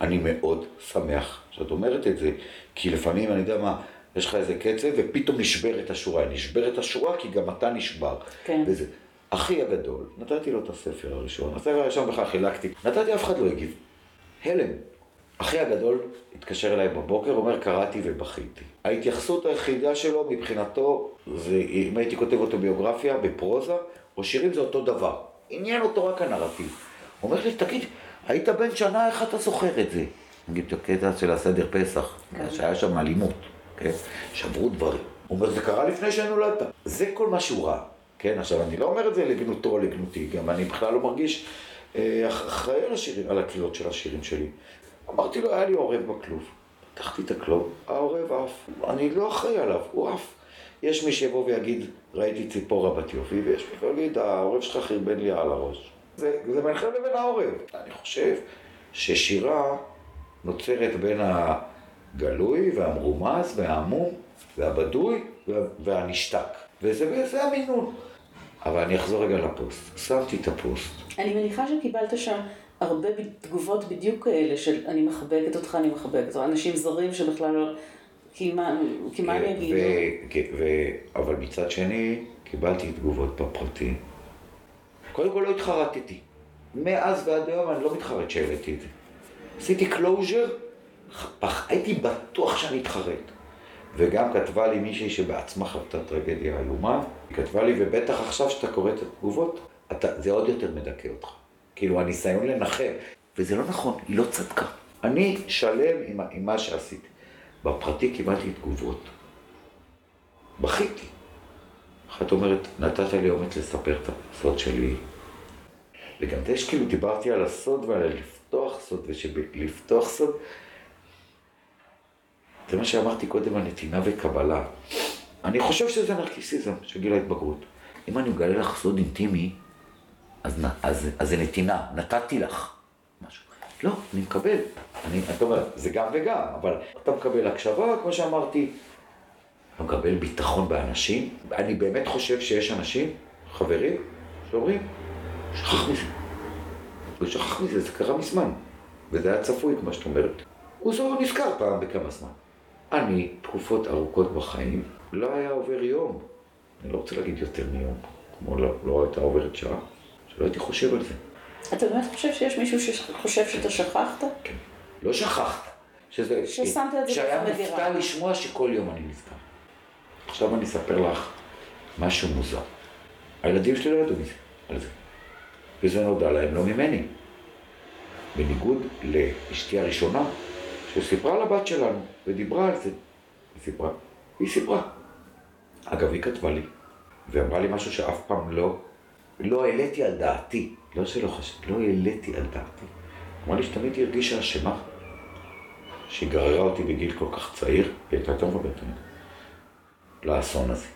אני מאוד שמח שאת אומרת את זה, כי לפעמים, אני יודע מה, יש לך איזה קצב ופתאום נשברת השורה. נשברת השורה כי גם אתה נשבר. כן. וזה, אחי הגדול, נתתי לו את הספר הראשון, הספר הראשון בכלל חילקתי, נתתי, אף אחד לא הגיב. הלם. אחי הגדול התקשר אליי בבוקר, אומר קראתי ובכיתי. ההתייחסות היחידה שלו מבחינתו, זה אם הייתי כותב אוטוביוגרפיה בפרוזה, או שירים זה אותו דבר. עניין אותו רק הנרטיב. הוא אומר לי, תגיד, היית בן שנה, איך אתה זוכר את זה? נגיד את הקטע של הסדר פסח, כן. שהיה שם אלימות, כן? שברו דברים. הוא אומר, זה קרה לפני שנולדת. זה כל מה שהוא ראה. כן, עכשיו אני לא אומר את זה לגנותו או לגנותי, גם אני בכלל לא מרגיש אה, אחראי על השירים, על הקריאות של השירים שלי. אמרתי לו, היה לי עורב בכלוב. פתחתי את הכלוב, העורב עף. אני לא אחראי עליו, הוא עף. יש מי שיבוא ויגיד, ראיתי ציפורה בת יופי, ויש מי שיגיד, העורב שלך חרבן לי על הראש. זה, זה ביניכם לבין העורב. אני חושב ששירה נוצרת בין הגלוי והמרומז והעמום והבדוי והנשתק. וזה המינון. אבל אני אחזור רגע לפוסט. שמתי את הפוסט. אני מניחה שקיבלת שם הרבה תגובות בדיוק כאלה של אני מחבקת אותך, אני מחבקת אותך. אנשים זרים שבכלל לא... כי מה, כי מה אני אגיד? אבל מצד שני, קיבלתי תגובות בפרטי. קודם כל לא התחרטתי. מאז ועד היום אני לא מתחרט שהעליתי את זה. עשיתי פח, הייתי בטוח שאני אתחרט. וגם כתבה לי מישהי שבעצמה חוותה טרגדיה איומה, היא כתבה לי, ובטח עכשיו שאתה קורא את התגובות, אתה, זה עוד יותר מדכא אותך. כאילו, הניסיון לנחם, וזה לא נכון, היא לא צדקה. אני שלם עם, עם מה שעשיתי. בפרטי קיבלתי תגובות. בכיתי. אחת אומרת, נתת לי אומץ לספר את הסוד שלי. וגם יש כאילו, דיברתי על הסוד ועל לפתוח סוד, ושלפתוח סוד, זה מה שאמרתי קודם על נתינה וקבלה. אני חושב שזה נרקיסיזם של גיל ההתבגרות. אם אני מגלה לך סוד אינטימי, אז, אז, אז זה נתינה, נתתי לך משהו. לא, אני מקבל. אני, אתה אומר, זה גם וגם, אבל אתה מקבל הקשבה, כמו שאמרתי, אתה מקבל ביטחון באנשים. אני באמת חושב שיש אנשים, חברים, שאומרים, שכח מזה. הוא שכח מזה, זה קרה מזמן. וזה היה צפוי, כמו שאת אומרת. הוא זו נזכר פעם בכמה זמן. אני, תקופות ארוכות בחיים, לא היה עובר יום, אני לא רוצה להגיד יותר מיום, כמו לא, לא הייתה עוברת שעה, שלא הייתי חושב על זה. אתה באמת חושב שיש מישהו שחושב שאתה שכחת? כן. לא שכחת. שזה... ששמת את זה שהיה מופתע לשמוע שכל יום אני נזכר. עכשיו אני אספר לך משהו מוזר. הילדים שלי לא ידעו מזה, על זה. וזה נודע להם לא ממני. בניגוד לאשתי הראשונה, שסיפרה לבת שלנו, ודיברה על זה. היא סיפרה. היא סיפרה. אגב, היא כתבה לי, ואמרה לי משהו שאף פעם לא, לא העליתי על דעתי. לא שלא חשבתי, לא העליתי על דעתי. אמרה לי שתמיד היא הרגישה אשמה, שהיא גררה אותי בגיל כל כך צעיר, היא הייתה יותר מבוגרת ממני, לאסון הזה.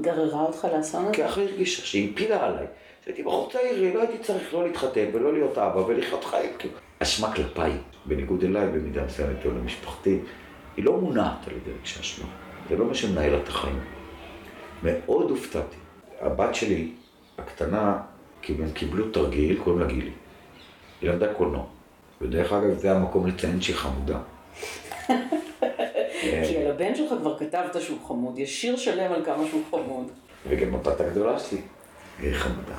גררה אותך לאסון הזה? כי אחרי הרגישה שהיא הפילה עליי. כשהייתי בחור צעיר, לא הייתי צריך לא להתחתן ולא להיות אבא ולחיות חיים. כאילו. אשמה כלפיי, בניגוד אליי, במידה מסוימת או למשפחתי, היא לא מונעת על ידי רגשי אשמה. זה לא מה שמנהל את החיים. מאוד הופתעתי. הבת שלי, הקטנה, כאילו הם קיבלו תרגיל, קוראים לה גילי. היא למדה קולנוע. ודרך אגב, זה המקום לציין שהיא חמודה. [LAUGHS] כי על הבן שלך כבר כתבת שהוא חמוד, יש שיר שלם על כמה שהוא חמוד. וגם הבת הגדולה שלי, היא חמודה.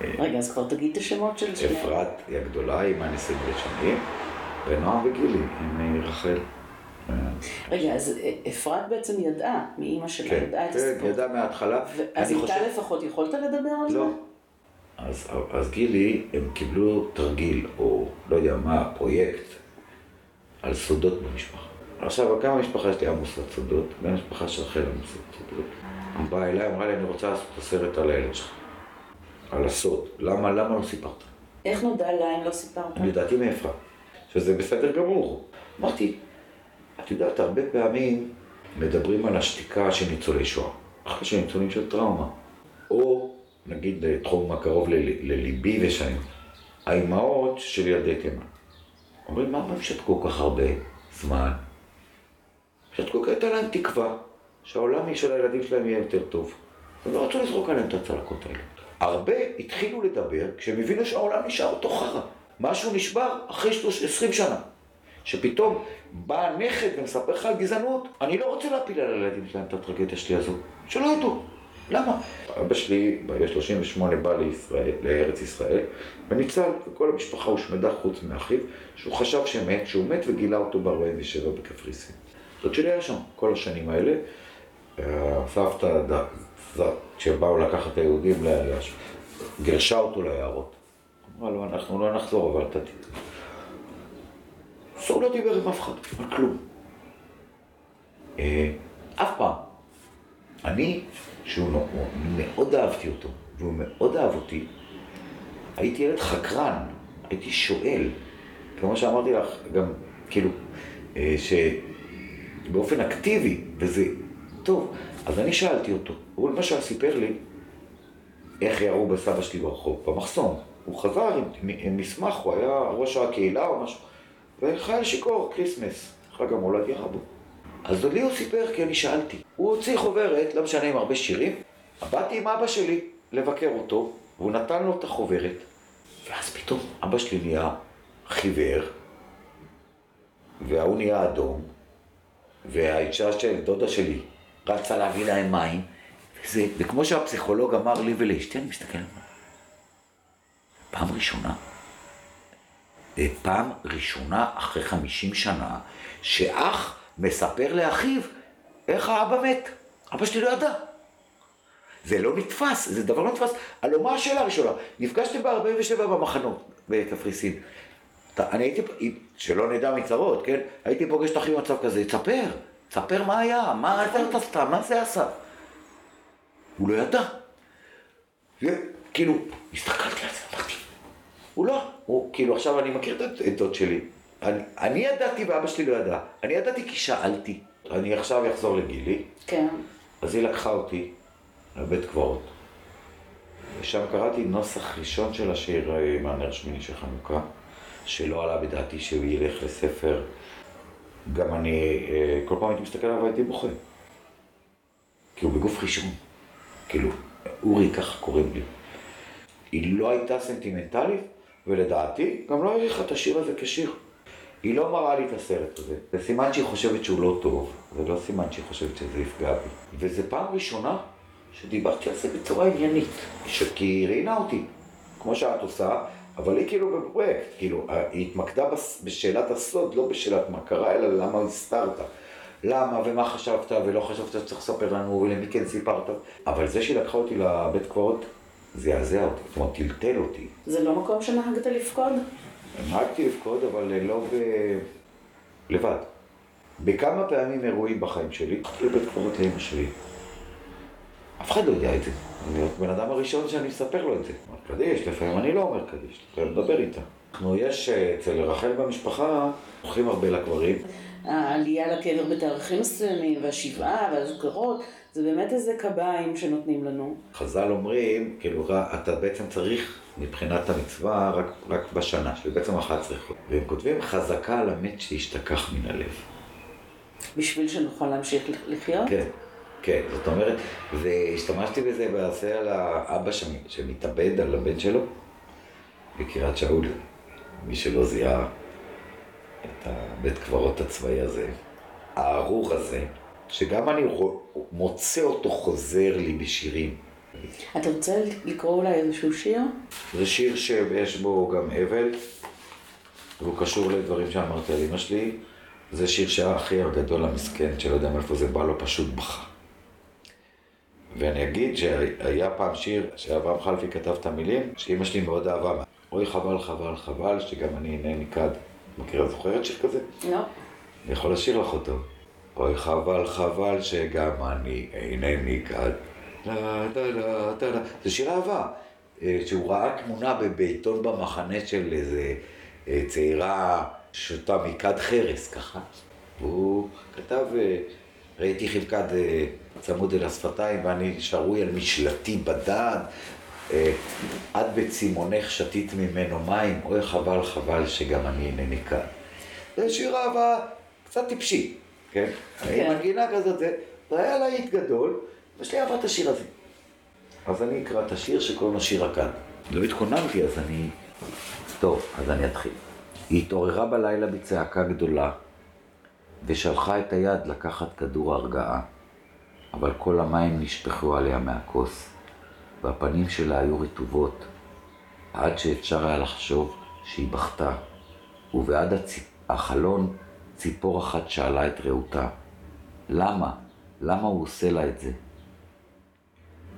רגע, אז כבר תגיד את השמות של שלי. אפרת היא הגדולה, היא מהנישואים הראשונים, ונועם וגילי, הם רחל. רגע, אז אפרת בעצם ידעה, מאימא שלה כן, ידעה את כן, הסיפור. ידעה מההתחלה. אז איתה חושב- לפחות יכולת לדבר על זה? לא. אז, אז גילי, הם קיבלו תרגיל, או לא יודע מה, פרויקט, על סודות במשפחה. עכשיו, גם המשפחה שלי עמוסת סודות, גם המשפחה של רחל עמוסת סודות. היא באה אליי, אמרה לי, אני רוצה לעשות את הסרט על הילד שלך, על הסוד. למה, למה לא סיפרת? איך נודע לה אם לא סיפרת? אני ידעתי מאפרת, שזה בסדר גמור. אמרתי, את יודעת, הרבה פעמים מדברים על השתיקה של ניצולי שואה, אחרי שהם ניצולים של טראומה. או, נגיד, תחום הקרוב לליבי ושנים, האימהות של ילדי תימן. אומרים, מה הם שתקו כל כך הרבה זמן? שתקו כי הייתה להם תקווה שהעולם של הילדים שלהם יהיה יותר טוב. הם לא רצו לזרוק עליהם את הצלקות האלה. הרבה התחילו לדבר כשהם הבינו שהעולם נשאר אותו חרא. משהו נשבר אחרי 20 שנה. שפתאום בא הנכד ומספר לך על גזענות, אני לא רוצה להפיל על הילדים שלהם את הטרגדיה שלי הזו. שלא ידעו. למה? אבא שלי, ב-38 בא לישראל, לארץ ישראל, וניצל, וכל המשפחה הושמדה חוץ מאחיו, שהוא חשב שמת, שהוא מת וגילה אותו ב-47 בקפריסין. זאת שלי היה שם כל השנים האלה. הסבתא, כשבאו לקחת את היהודים, גירשה אותו ליערות. אמרה לו, אנחנו לא נחזור, אבל אתה תדע. אז הוא לא דיבר עם אף אחד, על כלום. אה, אף פעם. אני, שהוא מאוד אהבתי אותו, והוא מאוד אהב אותי, הייתי ילד חקרן, הייתי שואל, כמו שאמרתי לך, גם כאילו, אה, שבאופן אקטיבי, וזה טוב, אז אני שאלתי אותו, הוא למשל סיפר לי איך ירו בסבא שלי ברחוב, במחסום. הוא חזר עם מסמך, הוא היה ראש הקהילה או משהו, וחייל שיכור, כריסמס, חג המולד ירה בו. אז לי הוא סיפר כי אני שאלתי. הוא הוציא חוברת, לא משנה עם הרבה שירים, באתי עם אבא שלי לבקר אותו, והוא נתן לו את החוברת, ואז פתאום אבא שלי נהיה חיוור, וההוא נהיה אדום, והאישה של דודה שלי רצה להביא להם מים, וזה, וכמו שהפסיכולוג אמר לי ולאשתי, אני מסתכל עליו. פעם ראשונה, פעם ראשונה אחרי 50 שנה, שאח מספר לאחיו איך האבא מת. אבא שלי לא ידע. זה לא נתפס, זה דבר לא נתפס. הלוא מה השאלה הראשונה? נפגשתם ב-47 במחנות בקפריסין. אני הייתי, שלא נדע מצרות, כן? הייתי פוגש את אחי במצב כזה, תספר, תספר מה היה, מה אתה סתם, מה זה עשה? הוא לא ידע. כאילו, הסתכלתי על זה, הוא לא, הוא, כאילו עכשיו אני מכיר את דוד שלי. אני, אני ידעתי ואבא שלי לא ידע. אני ידעתי כי שאלתי. אני עכשיו אחזור לגילי. כן. אז היא לקחה אותי לבית קברות. ושם קראתי נוסח ראשון של השיר אה, מהנר שמיני של חנוכה, שלא עלה בדעתי שהוא ילך לספר. גם אני, אה, כל פעם הייתי מסתכל עליו והייתי בוכה. כי הוא בגוף ראשון. כאילו, אורי, ככה קוראים לי. היא לא הייתה סנטימנטלית, ולדעתי גם לא העריכה את השיר הזה כשיר. היא לא מראה לי את הסרט הזה. זה סימן שהיא חושבת שהוא לא טוב, זה לא סימן שהיא חושבת שזה יפגע בי. וזו פעם ראשונה שדיברתי על זה בצורה עניינית, כי היא ראיינה אותי, כמו שאת עושה, אבל היא כאילו בפרויקט, כאילו, היא התמקדה בשאלת הסוד, לא בשאלת מה קרה, אלא למה הסתרת. למה ומה חשבת ולא חשבת שצריך לספר לנו ולמי כן סיפרת. אבל זה שהיא לקחה אותי לבית קברות, זעזע אותי, זאת אומרת, טלטל אותי. זה לא מקום שנהגת לפקוד? נהגתי לפקוד, אבל לא ב... לבד. בכמה פעמים אירועים בחיים שלי, לבית קברות לאמא שלי. אף אחד לא יודע את זה. אני הבן אדם הראשון שאני מספר לו את זה. קדיש, לפעמים אני לא אומר קדיש, לפעמים מדבר איתה. אנחנו, יש אצל רחל במשפחה, הולכים הרבה לקברים. העלייה לקבר בתאריכים מסוימים, והשבעה והזוכרות, זה באמת איזה קביים שנותנים לנו. חז"ל אומרים, כאילו, אתה בעצם צריך מבחינת המצווה רק, רק בשנה, שזה בעצם 11 חודש. והם כותבים חזקה על המת שישתכח מן הלב. בשביל שנוכל להמשיך לחיות? כן, כן, זאת אומרת, והשתמשתי בזה בעשה על האבא שמתאבד על הבן שלו בקריית שאול, מי שלא זיהה את הבית קברות הצבאי הזה, הארור הזה, שגם אני מוצא אותו חוזר לי בשירים. אתה רוצה לקרוא אולי איזשהו שיר? זה שיר שיש בו גם אבל, והוא קשור לדברים שאמרתי על אמא שלי. זה שיר שהאחי הגדול המסכן, שלא יודע מאיפה זה בא לו, פשוט בכה. ואני אגיד שהיה פעם שיר שאברהם חלפי כתב את המילים, שאימא שלי מאוד אהבה. אוי חבל חבל חבל שגם אני אינני כד. מכירה, זוכרת שיר כזה? לא. אני יכול לשיר לך אותו. אוי חבל חבל שגם אני אינני כד. זה שיר אהבה. אה, שהוא ראה תמונה בעיתון במחנה של איזה אה, צעירה שותה מכד חרס ככה. והוא כתב, אה, ראיתי חלקד צמוד אל השפתיים ואני שרוי על משלתי בדד. את בצימונך שתית ממנו מים, אוי חבל חבל שגם אני אינני כאן. זה שיר אהבה קצת טיפשי, כן? כן. מנגינה כזאת, זה היה להיט גדול, ויש לי אהבה את השיר הזה. אז אני אקרא את השיר שקוראים לו שיר הכד. לא התכוננתי, אז אני... טוב, אז אני אתחיל. היא התעוררה בלילה בצעקה גדולה, ושלחה את היד לקחת כדור הרגעה, אבל כל המים נשפכו עליה מהכוס, והפנים שלה היו רטובות, עד שאפשר היה לחשוב שהיא בכתה, ובעד הצ... החלון ציפור אחת שאלה את רעותה, למה? למה הוא עושה לה את זה?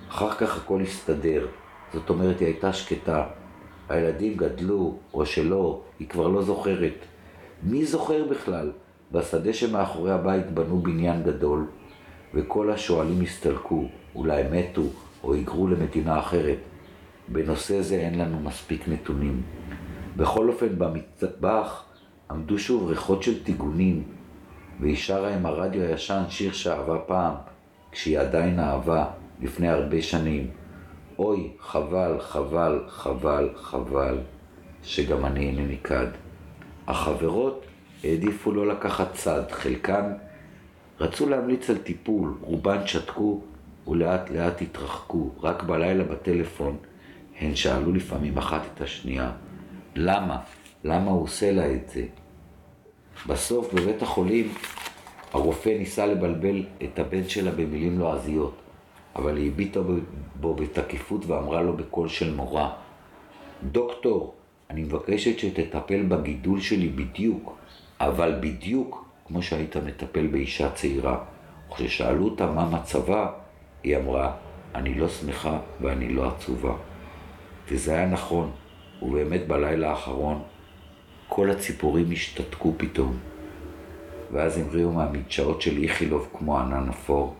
אחר כך הכל הסתדר, זאת אומרת, היא הייתה שקטה. הילדים גדלו, או שלא, היא כבר לא זוכרת. מי זוכר בכלל? בשדה שמאחורי הבית בנו בניין גדול, וכל השואלים הסתלקו, אולי מתו, או היגרו למדינה אחרת. בנושא זה אין לנו מספיק נתונים. בכל אופן, במטבח עמדו שוב ריחות של טיגונים, והיא שרה עם הרדיו הישן שיר שאהבה פעם, כשהיא עדיין אהבה, לפני הרבה שנים. אוי, חבל, חבל, חבל, חבל, שגם אני אינני כד. החברות העדיפו לא לקחת צד, חלקן רצו להמליץ על טיפול, רובן שתקו ולאט לאט התרחקו. רק בלילה בטלפון הן שאלו לפעמים אחת את השנייה, למה? למה הוא עושה לה את זה? בסוף בבית החולים הרופא ניסה לבלבל את הבן שלה במילים לועזיות. אבל היא הביטה בו בתקיפות ואמרה לו בקול של מורה, דוקטור, אני מבקשת שתטפל בגידול שלי בדיוק, אבל בדיוק כמו שהיית מטפל באישה צעירה. וכששאלו אותה מה מצבה, היא אמרה, אני לא שמחה ואני לא עצובה. וזה היה נכון, ובאמת בלילה האחרון כל הציפורים השתתקו פתאום, ואז המריאו מהמדשאות של איכילוב כמו ענן אפור,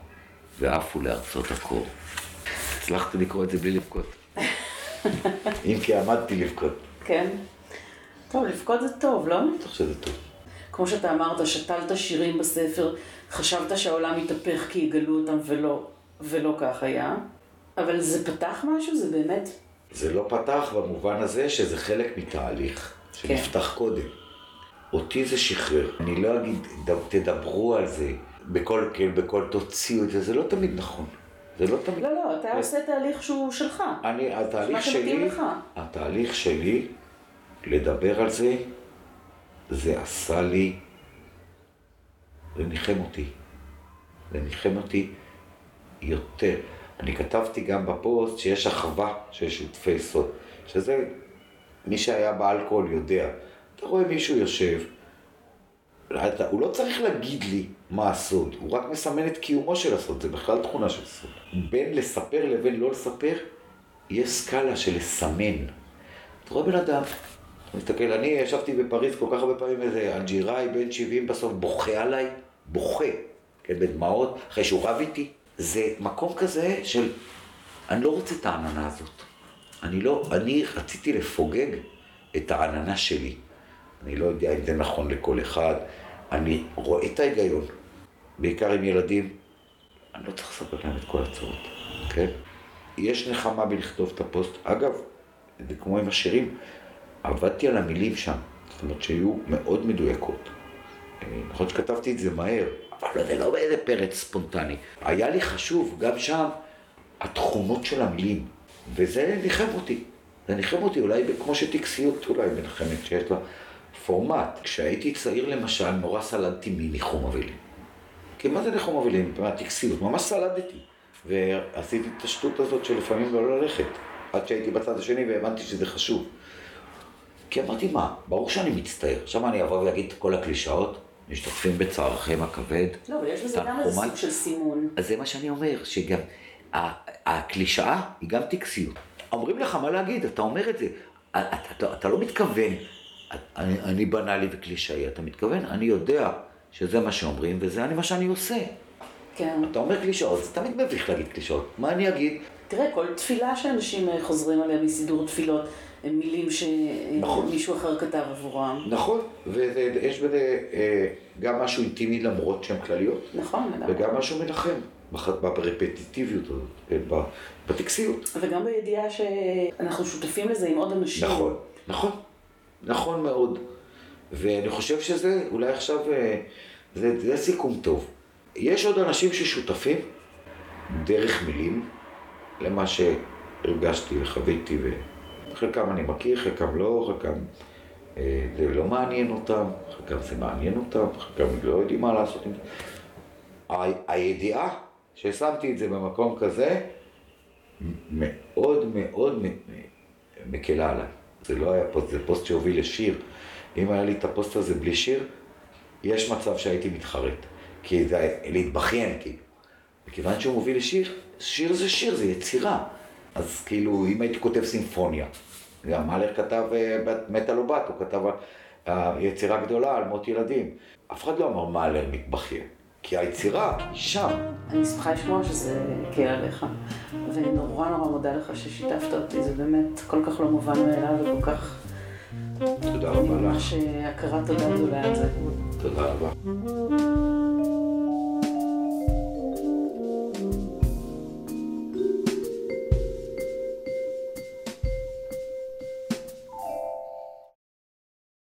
ועפו לארצות הקור. הצלחתי לקרוא את זה בלי לבכות. [LAUGHS] אם כי עמדתי לבכות. כן. טוב, לבכות זה טוב, לא? אני חושב שזה טוב. כמו שאתה אמרת, שתלת שירים בספר, חשבת שהעולם יתהפך כי יגלו אותם ולא, ולא כך היה. אבל זה פתח משהו? זה באמת... זה לא פתח במובן הזה שזה חלק מתהליך שנפתח כן. קודם. אותי זה שחרר. אני לא אגיד, תדברו על זה, בכל, כן, בכל תוציאו את זה, זה לא תמיד נכון. זה לא תמיד... לא, לא, אתה עושה תהליך שהוא שלך. אני, התהליך שלי, התהליך שלי, לדבר על זה, זה עשה לי, זה ניחם אותי. זה ניחם אותי יותר. אני כתבתי גם בפוסט שיש אחווה של שותפי סוד, שזה, מי שהיה באלכוהול יודע. אתה רואה מישהו יושב, הוא לא צריך להגיד לי מה הסוד, הוא רק מסמן את קיומו של הסוד, זה בכלל תכונה של סוד. בין לספר לבין לא לספר, יש סקאלה של לסמן. אתה רואה בן אדם, אתה מסתכל, אני ישבתי בפריז כל כך הרבה פעמים, איזה אלג'יראי בן 70 בסוף בוכה עליי, בוכה, כן, בדמעות, אחרי שהוא רב איתי. זה מקום כזה של, אני לא רוצה את העננה הזאת. אני לא, אני רציתי לפוגג את העננה שלי. אני לא יודע אם זה נכון לכל אחד. אני רואה את ההיגיון, בעיקר עם ילדים, אני לא צריך לספר להם את כל הצרות, כן? יש נחמה בלכתוב את הפוסט. אגב, זה כמו עם השירים, עבדתי על המילים שם, זאת אומרת שיהיו מאוד מדויקות. נכון שכתבתי את זה מהר, אבל זה לא באיזה פרץ ספונטני. היה לי חשוב, גם שם, התכונות של המילים, וזה ניחם אותי. זה ניחם אותי, אולי כמו שטקסיות אולי מנחמת, שיש לה פורמט. כשהייתי צעיר למשל, נורא סלדתי מניחום אבלים. כי מה זה ניחום אבלים? מהטקסיות, ממש סלדתי. ועשיתי את השטות הזאת שלפעמים לא ללכת. עד שהייתי בצד השני והבנתי שזה חשוב. כי אמרתי, מה, ברור שאני מצטער. עכשיו אני אבוא ואגיד את כל הקלישאות, משתתפים בצערכם הכבד. לא, אבל יש בזה גם איזה סוג של סימון. אז זה מה שאני אומר, שגם הקלישאה היא גם טקסיות. אומרים לך מה להגיד, אתה אומר את זה. אתה, אתה, אתה לא מתכוון, אני, אני בנאלי וקלישאי, אתה מתכוון, אני יודע שזה מה שאומרים וזה אני מה שאני עושה. כן. אתה אומר קלישאות, זה תמיד מביך להגיד קלישאות. מה אני אגיד? תראה, כל תפילה שאנשים אה, חוזרים עליה מסידור תפילות, הם מילים שמישהו נכון. אחר כתב עבורם. נכון, ויש בזה אה, גם משהו אינטימי למרות שהן כלליות. נכון, וגם משהו מנחם. ברפטיטיביות הזאת, כן, בטקסיות. וגם בידיעה שאנחנו שותפים לזה עם עוד אנשים. נכון, נכון, נכון מאוד. ואני חושב שזה, אולי עכשיו, אה, זה, זה סיכום טוב. יש עוד אנשים ששותפים דרך מילים למה שהרגשתי וחוויתי, וחלקם אני מכיר, חלקם לא, חלקם אה, זה לא מעניין אותם, חלקם זה מעניין אותם, חלקם לא יודעים מה לעשות עם זה. הידיעה ששמתי את זה במקום כזה, מאוד מאוד מקלה עליי. זה לא היה פוסט, זה פוסט שהוביל לשיר. אם היה לי את הפוסט הזה בלי שיר, יש מצב שהייתי מתחרט. כי זה להתבכיין, כאילו. מכיוון שהוא מוביל לשיר, שיר זה שיר, זה יצירה. אז כאילו, אם הייתי כותב סימפוניה, גם מאלר כתב אה, מטה או בת, הוא כתב אה, יצירה גדולה על מות ילדים. אף אחד לא אמר מאלר מתבכיין. כי היצירה היא שם. אני שמחה לשמוע שזה הקל עליך, ואני נורא נורא מודה לך ששיתפת אותי, זה באמת כל כך לא מובן מאליו וכל כך... תודה רבה לך. ממש הכרת תודה גדולה על זה. תודה רבה.